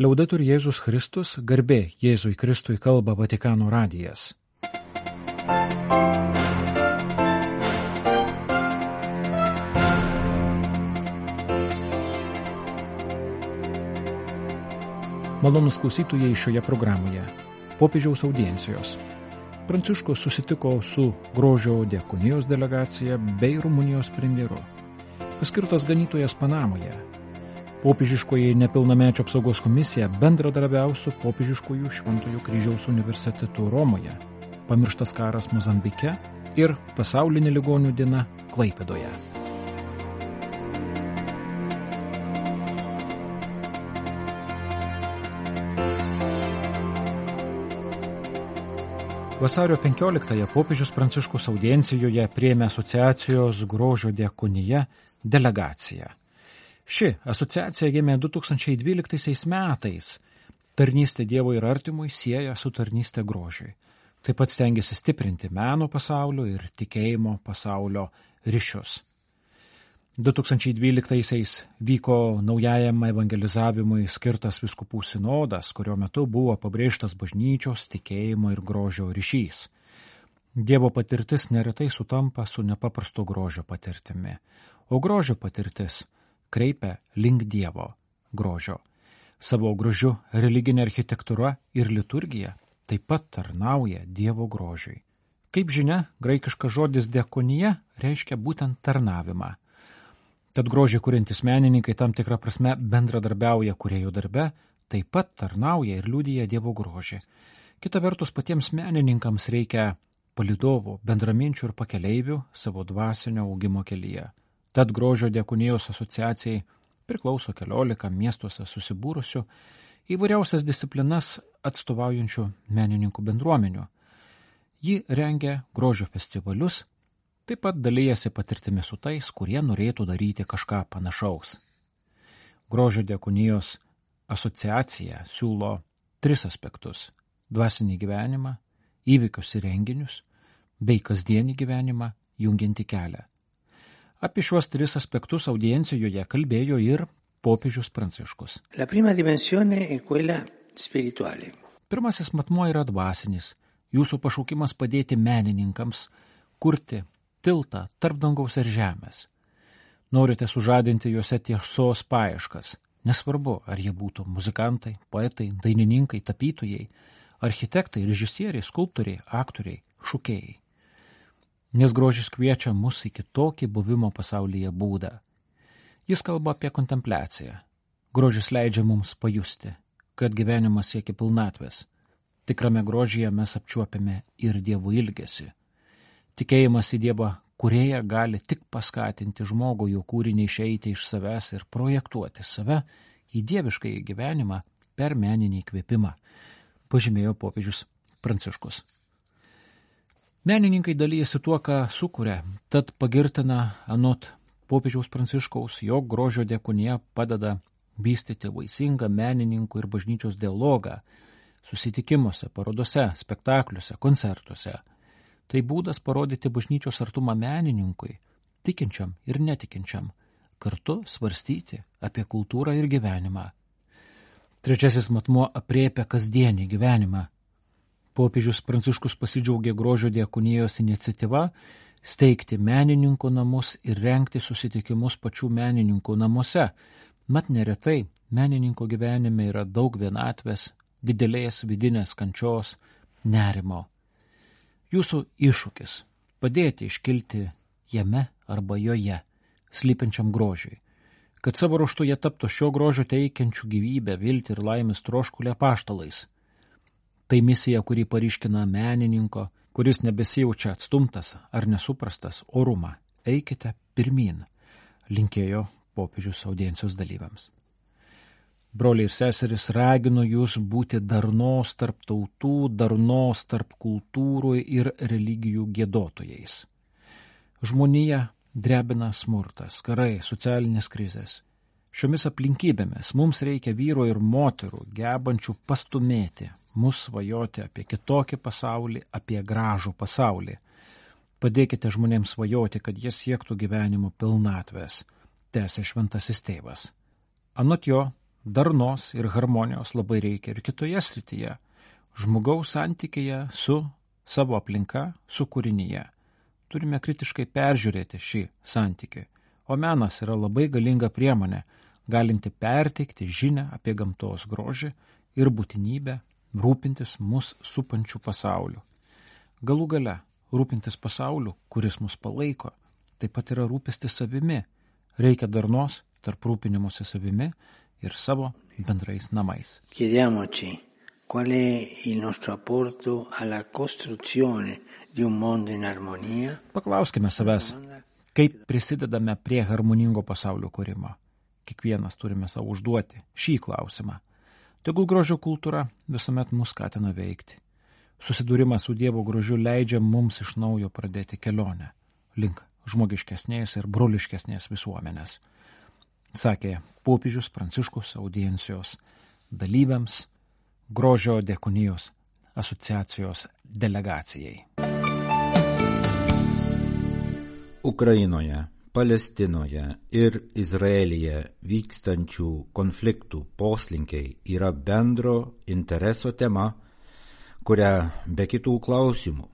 Liaudatur Jėzus Kristus, garbė Jėzui Kristui kalba Vatikano radijas. Malonus klausytojai šioje programoje. Popiežiaus audiencijos. Pranciškus susitiko su grožio dėkunijos delegacija bei Rumunijos premjeru. Paskirtas ganytojas Panamoje Popiežiškoji nepilnamečio apsaugos komisija bendradarbiaus su Popiežiškojų Šventojo kryžiaus universitetu Romoje, pamirštas karas Mozambike ir pasaulinė ligonių diena Klaipėdoje. Vasario 15-ąją popiežius Pranciškus audiencijoje priėmė asociacijos grožio diekonija delegaciją Ši asociacija gimė 2012 metais. Tarnystė Dievo ir artimui sieja su tarnystė grožiui. Taip pat stengiasi stiprinti meno pasaulio ir tikėjimo pasaulio ryšius. 2012-aisiais vyko naujajam evangelizavimui skirtas viskupų sinodas, kurio metu buvo pabrėžtas bažnyčios tikėjimo ir grožio ryšys. Dievo patirtis neretai sutampa su nepaprasto grožio patirtimi, o grožio patirtis kreipia link Dievo grožio. Savo grožiu religinė architektūra ir liturgija taip pat tarnauja Dievo grožiui. Kaip žinia, graikiškas žodis dekonija reiškia būtent tarnavimą. Tad grožį kuriantis menininkai tam tikrą prasme bendradarbiauja kuriejų darbe, taip pat tarnauja ir liūdija Dievo grožį. Kita vertus, patiems menininkams reikia palidovų, bendraminčių ir pakeleivių savo dvasinio augimo kelyje. Tad grožio dėkunėjos asociacijai priklauso keliolika miestuose susibūrusių įvairiausias disciplinas atstovaujančių menininkų bendruomenių. Ji rengia grožio festivalius, taip pat dalyjasi patirtimi su tais, kurie norėtų daryti kažką panašaus. Grožio dėkunijos asociacija siūlo tris aspektus - dvasinį gyvenimą, įvykius ir renginius, bei kasdienį gyvenimą jungianti kelią. Apie šiuos tris aspektus audiencijoje kalbėjo ir popiežius Pranciškus. Pirmasis matmuo yra dvasinis. Jūsų pašaukimas padėti menininkams kurti tiltą tarp dangaus ir žemės. Norite sužadinti juose tiesos paieškas. Nesvarbu, ar jie būtų muzikantai, poetai, dainininkai, tapytojai, architektai, režisieriai, skulptoriai, aktoriai, šukėjai nes grožis kviečia mus į kitokį buvimo pasaulyje būdą. Jis kalba apie kontempliaciją. Grožis leidžia mums pajusti, kad gyvenimas siekia pilnatvės. Tikrame grožyje mes apčiuopiame ir dievų ilgesi. Tikėjimas į Dievą kurieja gali tik paskatinti žmogų jo kūrinį išeiti iš savęs ir projektuoti save į dievišką gyvenimą per meninį įkvėpimą, pažymėjo popiežius Pranciškus. Menininkai dalyjasi tuo, ką sukuria, tad pagirtina anot popiežiaus pranciškaus, jog grožio dėkunė padeda vystyti vaisingą menininkų ir bažnyčios dialogą susitikimuose, parodose, spektakliuose, koncertuose. Tai būdas parodyti bažnyčios artumą menininkui, tikinčiam ir netikinčiam, kartu svarstyti apie kultūrą ir gyvenimą. Trečiasis matmuo apriepia kasdienį gyvenimą, Popiežius Pranciškus pasidžiaugė grožio diekunijos iniciatyva steigti menininkų namus ir renkti susitikimus pačių menininkų namuose. Mat neretai menininko gyvenime yra daug vienatvės, didelės vidinės kančios, nerimo. Jūsų iššūkis - padėti iškilti jame arba joje, slypiančiam grožiui, kad savo ruoštų jie taptų šio grožio teikiančių gyvybę, viltį ir laimės troškulę paštalais Tai misija, kurį pariškina menininko, kuris nebesijaučia atstumtas ar nesuprastas orumą. Eikite pirmin, linkėjo popiežius audiencijos dalyviams. Broliai ir seseris ragino jūs būti darnos tarp tautų, darnos tarp kultūrų ir religijų gėdotojais. Žmonija drebina smurtas, karai, socialinės krizės. Šiomis aplinkybėmis mums reikia vyro ir moterų, gebančių pastumėti, mus svajoti apie kitokį pasaulį, apie gražų pasaulį. Padėkite žmonėms svajoti, kad jie siektų gyvenimo pilnatvės, tęsė šventasis tėvas. Anot jo, darnos ir harmonijos labai reikia ir kitoje srityje - žmogaus santykėje su savo aplinka, su kūrinyje. Turime kritiškai peržiūrėti šį santykį, o menas yra labai galinga priemonė, galinti perteikti žinę apie gamtos grožį ir būtinybę rūpintis mus supančių pasauliu. Galų gale, rūpintis pasauliu, kuris mus palaiko, taip pat yra rūpestis savimi. Reikia darnos tarp rūpinimuose savimi ir savo bendrais namais. Chiediamoci qual è il nostro apporto alla costruzione di un mondo in armonia. Paklauskime savęs, kaip prisidedame prie harmoningo pasaulio kūrimo. Kiekvienas turime savo užduoti šį klausimą. Tegul grožio kultūra visuomet mus skatina veikti. Susidūrimas su Dievo grožiu leidžia mums iš naujo pradėti kelionę link žmogiškesnės ir broliškesnės visuomenės, sakė popiežius Pranciškus audiencijos dalyviams grožio dekonijos asociacijos delegacijai. Ukrainoje, Palestinoje ir Izraelyje vykstančių konfliktų poslinkiai yra bendro intereso tema kurią be kitų klausimų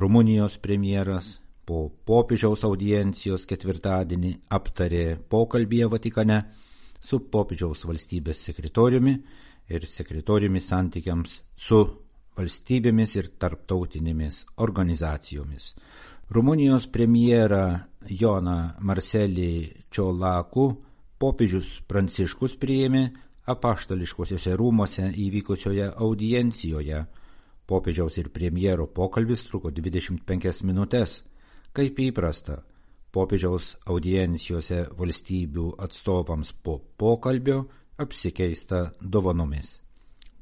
Rumunijos premjeras po popiežiaus audiencijos ketvirtadienį aptarė pokalbėje Vatikane su popiežiaus valstybės sekretoriumi ir sekretoriumi santykiams su valstybėmis ir tarptautinėmis organizacijomis. Rumunijos premjerą Joną Marcelį Čiolaku popiežius Pranciškus priėmė apaštališkosiuose rūmose įvykusioje audiencijoje Popiežiaus ir premjero pokalbis truko 25 minutės. Kaip įprasta, popiežiaus audiencijose valstybių atstovams po pokalbio apsikeista dovanomis.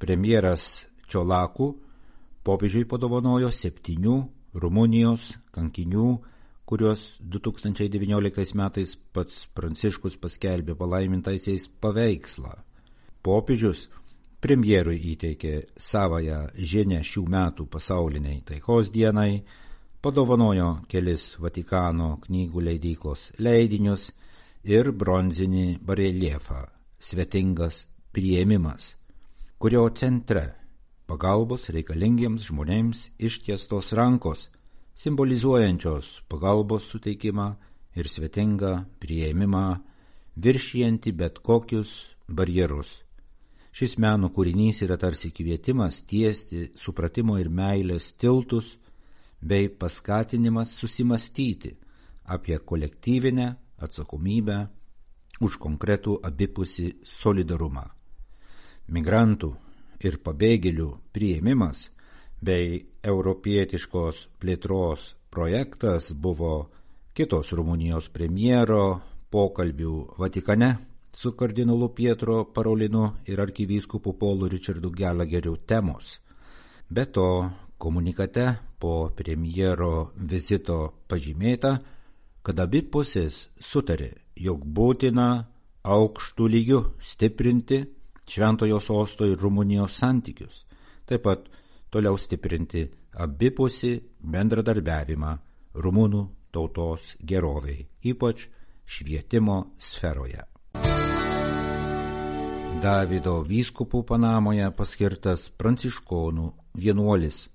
Premjeras Čiolakų popiežiui padovanojo septynių Rumunijos kankinių, kuriuos 2019 metais pats Pranciškus paskelbė palaimintaisiais paveikslą. Popiežius premjerui įteikė savoją žinę šių metų pasauliniai taikos dienai, padovanojo kelis Vatikano knygų leidyklos leidinius ir bronzinį bareliefą Svetingas prieimimas, kurio centre pagalbos reikalingiems žmonėms ištiestos rankos, simbolizuojančios pagalbos suteikimą ir svetingą prieimimą, viršijantį bet kokius barjerus Šis meno kūrinys yra tarsi kvietimas tiesti supratimo ir meilės tiltus bei paskatinimas susimastyti apie kolektyvinę atsakomybę už konkretų abipusį solidarumą. Migrantų ir pabėgėlių prieimimas bei europietiškos plėtros projektas buvo kitos Rumunijos premjero pokalbių Vatikane su kardinolu Pietro Parolinu ir arkivyskupu Polu Richardu Gelageriu temos. Be to, komunikate po premjero vizito pažymėta, kad abi pusės sutarė, jog būtina aukštų lygių stiprinti Šventojo sosto ir Rumunijos santykius, taip pat toliau stiprinti abipusį bendradarbiavimą rumunų tautos geroviai, ypač švietimo sferoje. Davido vyskupų Panamoje paskirtas pranciškonų vienuolis.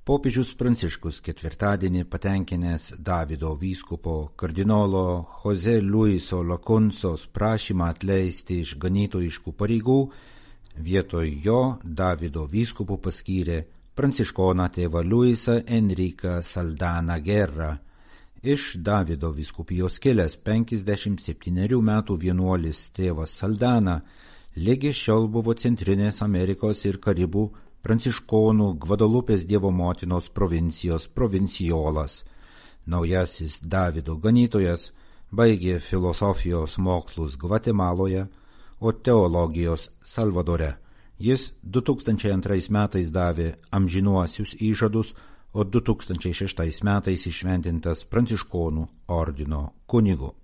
Popiežius Pranciškus ketvirtadienį patenkinęs Davido vyskupo kardinolo Jose Luiso Lakunsos prašymą atleisti iš ganytojiškų pareigų, vietoj jo Davido vyskupų paskyrė pranciškoną tėvą Luisą Enriką Saldaną Gerrą. Iš Davido viskupijos kilęs 57 metų vienuolis tėvas Saldana lygi šiol buvo Centrinės Amerikos ir Karibų pranciškonų Gvadalupės Dievo motinos provincijos provincijolas. Naujasis Davido ganytojas baigė filosofijos mokslus Gvatemaloje, o teologijos Salvadore. Jis 2002 metais davė amžinuosius įžadus, o 2006 metais išventintas pranciškonų ordino kunigu.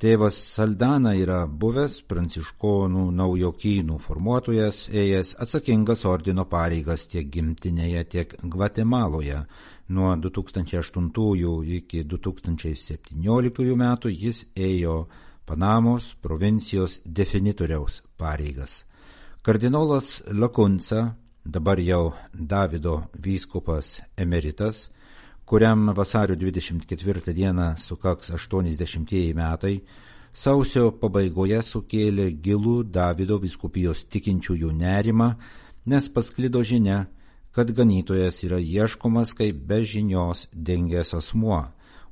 Tėvas Saldana yra buvęs pranciškonų naujokynų formuotojas, ėjęs atsakingas ordino pareigas tiek gimtinėje, tiek Gvatemaloje. Nuo 2008 iki 2017 metų jis ėjo Panamos provincijos definitoriaus pareigas. Kardinolas Lakunca, dabar jau Davido vyskupas emeritas, kuriam vasario 24 dieną sukaks 80 metai, sausio pabaigoje sukėlė gilų Davido viskupijos tikinčiųjų nerimą, nes pasklido žinia, kad ganytojas yra ieškomas kaip be žinios dengęs asmuo.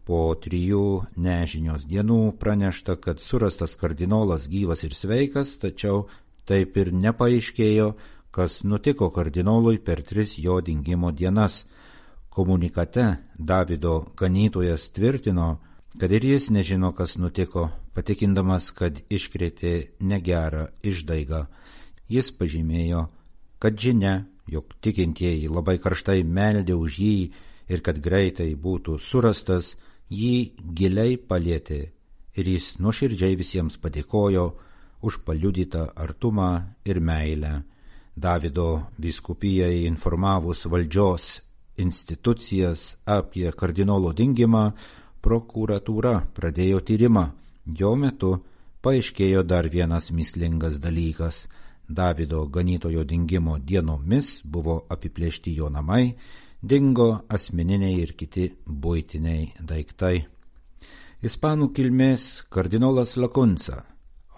Po trijų nežinios dienų pranešta, kad surastas kardinolas gyvas ir sveikas, tačiau taip ir nepaaiškėjo, kas nutiko kardinolui per tris jo dingimo dienas. Komunikate Davido ganytojas tvirtino, kad ir jis nežino, kas nutiko, patikindamas, kad iškrėtė negerą išdaigą. Jis pažymėjo, kad žinia, jog tikintieji labai karštai meldė už jį ir kad greitai būtų surastas, jį giliai palėtė ir jis nuoširdžiai visiems padėkojo už paliudytą artumą ir meilę. Davido viskupijai informavus valdžios institucijas apie kardinolo dingimą, prokuratūra pradėjo tyrimą. Jo metu paaiškėjo dar vienas mislingas dalykas. Davido ganytojo dingimo dienomis buvo apiplėšti jo namai, dingo asmeniniai ir kiti būtiniai daiktai. Ispanų kilmės kardinolas Lakunca,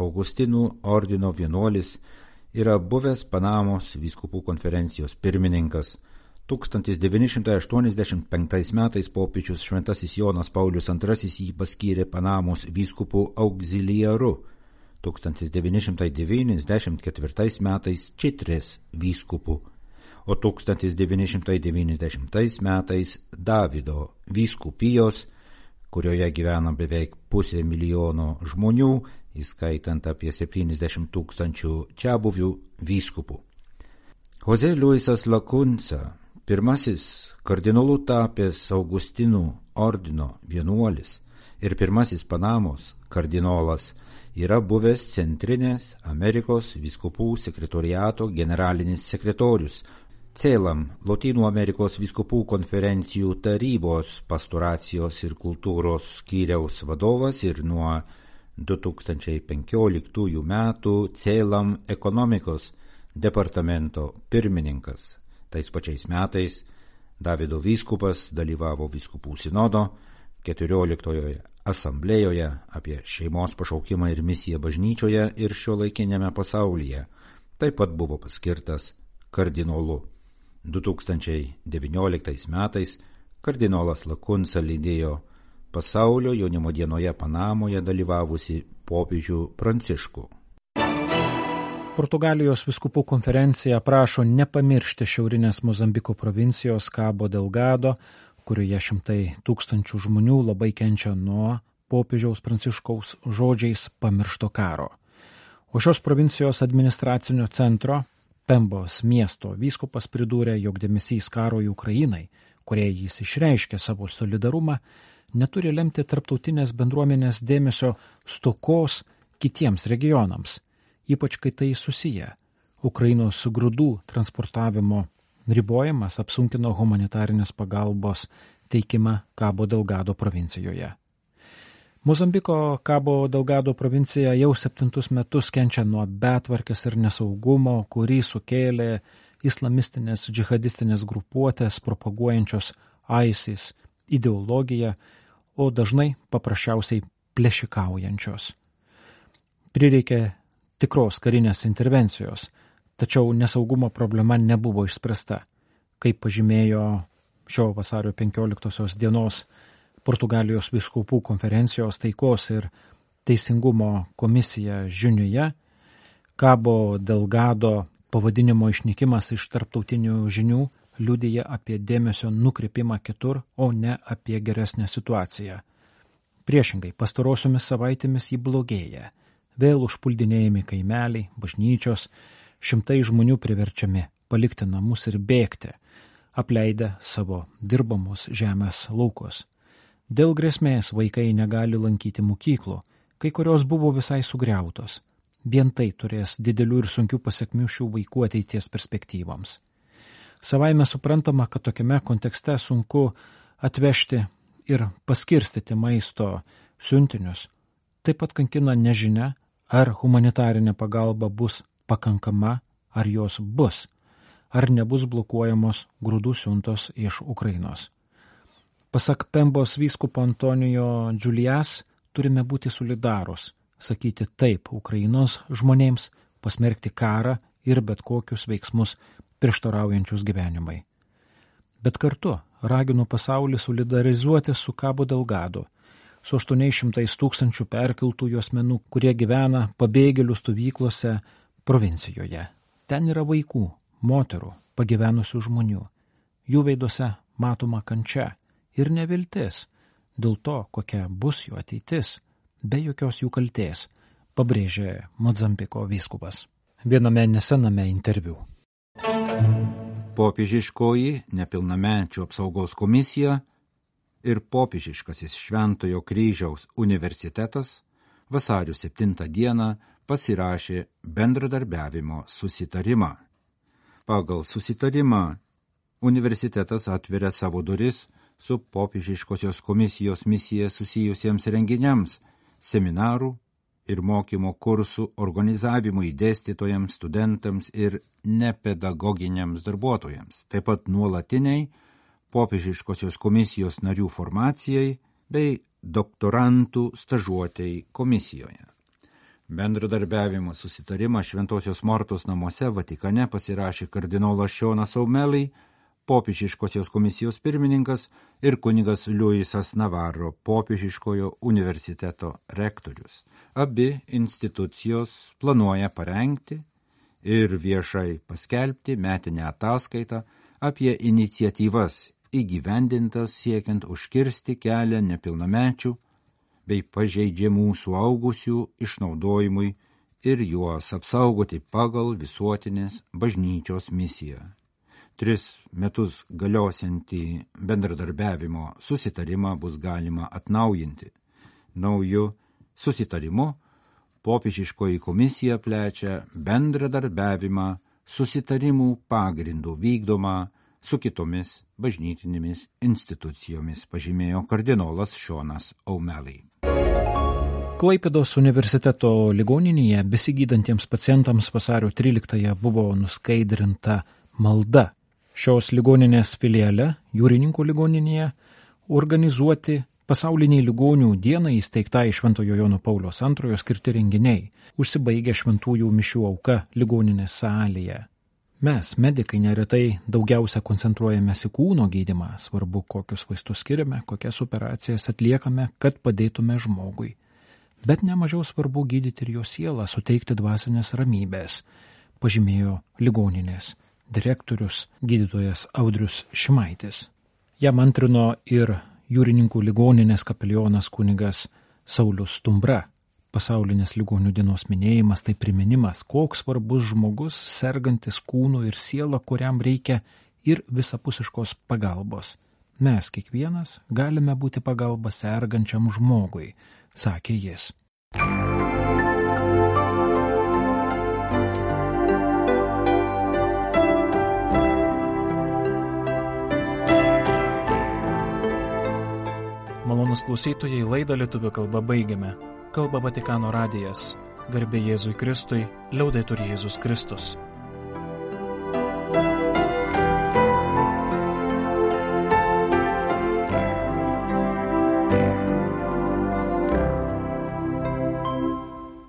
Augustinų ordino vienuolis, yra buvęs Panamos vyskupų konferencijos pirmininkas, 1985 metais popiečius Šventasis Jonas Paulius II jį paskyrė Panamos vyskupų auxiliaru, 1994 metais Čitrės vyskupų, o 1990 metais Davido vyskupijos, kurioje gyvena beveik pusė milijono žmonių, įskaitant apie 70 tūkstančių čia buvių vyskupų. Jose Luisas Lakunca Pirmasis kardinolų tapęs Augustinų ordino vienuolis ir pirmasis Panamos kardinolas yra buvęs Centrinės Amerikos viskupų sekretoriato generalinis sekretorius, Celam Lotynų Amerikos viskupų konferencijų tarybos pastoracijos ir kultūros skyriaus vadovas ir nuo 2015 metų Celam ekonomikos departamento pirmininkas. Tais pačiais metais Davido vyskupas dalyvavo vyskupų sinodo 14 asamblėjoje apie šeimos pašaukimą ir misiją bažnyčioje ir šio laikinėme pasaulyje. Taip pat buvo paskirtas kardinolu. 2019 metais kardinolas Lakunsa lydėjo pasaulio jaunimo dienoje Panamoje dalyvavusi popiežių Pranciškų. Portugalijos viskupų konferencija prašo nepamiršti šiaurinės Mozambiko provincijos Kabo Delgado, kurioje šimtai tūkstančių žmonių labai kenčia nuo popiežiaus pranciškaus žodžiais pamiršto karo. O šios provincijos administracinio centro Pembos miesto vyskupas pridūrė, jog dėmesys karui Ukrainai, kurie jis išreiškė savo solidarumą, neturi lemti tarptautinės bendruomenės dėmesio stokos kitiems regionams ypač kai tai susiję. Ukrainos grūdų transportavimo ribojimas apsunkino humanitarinės pagalbos teikimą Kabo Delgado provincijoje. Mozambiko Kabo Delgado provincija jau septintus metus kenčia nuo betvarkės ir nesaugumo, kurį sukėlė islamistinės džihadistinės grupuotės propaguojančios ISIS ideologiją, o dažnai paprasčiausiai plėšikaujančios. Prireikė tikros karinės intervencijos, tačiau nesaugumo problema nebuvo išspręsta, kaip pažymėjo šio vasario 15 dienos Portugalijos viskupų konferencijos taikos ir teisingumo komisija žiniuje, Kabo Delgado pavadinimo išnykimas iš tarptautinių žinių liudyja apie dėmesio nukreipimą kitur, o ne apie geresnę situaciją. Priešingai, pastarosiomis savaitėmis jį blogėja vėl užpuldinėjami kaimeliai, bažnyčios, šimtai žmonių priverčiami palikti namus ir bėgti, apleidę savo dirbamos žemės laukus. Dėl grėsmės vaikai negali lankyti mokyklų, kai kurios buvo visai sugriautos. Vien tai turės didelių ir sunkių pasiekmių šių vaikų ateities perspektyvoms. Savaime suprantama, kad tokiame kontekste sunku atvežti ir paskirstyti maisto siuntinius, Taip pat kankina nežinia, ar humanitarinė pagalba bus pakankama, ar jos bus, ar nebus blokuojamos grūdų siuntos iš Ukrainos. Pasak Pembos vyskupo Antonijo Džiulijas, turime būti solidarus, sakyti taip Ukrainos žmonėms, pasmerkti karą ir bet kokius veiksmus prieštaraujančius gyvenimai. Bet kartu raginu pasaulį solidarizuoti su Kabo Delgado, su 800 tūkstančių perkeltųjų asmenų, kurie gyvena pabėgėlių stovyklose provincijoje. Ten yra vaikų, moterų, pagyvenusių žmonių. Jų veiduose matoma kančia ir neviltis dėl to, kokia bus jų ateitis, be jokios jų kalties, pabrėžė Mozambiko vyskupas viename nesename interviu. Popiežiškoji nepilnamečių apsaugos komisija ir popiežiškasis Šventojo kryžiaus universitetas vasario 7 dieną pasirašė bendradarbiavimo susitarimą. Pagal susitarimą universitetas atveria savo duris su popiežiškosios komisijos misija susijusiems renginiams, seminarų ir mokymo kursų organizavimui dėstytojams, studentams ir nepedagoginiams darbuotojams, taip pat nuolatiniai popiežiškosios komisijos narių formacijai bei doktorantų stažuotėjai komisijoje. Bendradarbiavimo susitarimą Šventosios Mortos namuose Vatikane pasirašė kardinolas Šionas Aumelai, popiežiškosios komisijos pirmininkas ir kunigas Liujisas Navarro, popiežiškojo universiteto rektorius. Abi institucijos planuoja parengti ir viešai paskelbti metinę ataskaitą apie iniciatyvas įgyvendintas siekiant užkirsti kelią nepilnamečių bei pažeidžiamų suaugusių išnaudojimui ir juos apsaugoti pagal visuotinės bažnyčios misiją. Tris metus galiosiantį bendradarbiavimo susitarimą bus galima atnaujinti. Nauju susitarimu popiežiškoji komisija plečia bendradarbiavimą susitarimų pagrindų vykdomą su kitomis bažnytinėmis institucijomis, pažymėjo kardinolas Šonas Aumelai. Klaipėdos universiteto ligoninėje besigydantiems pacientams vasario 13-ąją buvo nuskaidrinta malda. Šios ligoninės filiale, jūrininkų ligoninėje, organizuoti Pasauliniai ligonių dienai įsteigtai Šventojo Jono Paulius II skirti renginiai užsibaigė šventųjų mišių auka ligoninės salėje. Mes, medikai, neretai daugiausia koncentruojamės į kūno gydimą, svarbu, kokius vaistus skiriame, kokias operacijas atliekame, kad padėtume žmogui. Bet nemažiau svarbu gydyti ir jo sielą, suteikti dvasinės ramybės, pažymėjo ligoninės direktorius gydytojas Audrius Šimaitis. Jam antrino ir jūrininkų ligoninės kapelionas kunigas Saulis Stumbra. Pasaulinės ligonių dienos minėjimas tai priminimas, koks svarbus žmogus, sergantis kūnu ir siela, kuriam reikia ir visapusiškos pagalbos. Mes kiekvienas galime būti pagalba sergančiam žmogui, sakė jis. Malonus klausytojai laidą lietuvių kalbą baigiame. Kalba Vatikano radijas. Garbė Jėzui Kristui, liaudai turi Jėzus Kristus.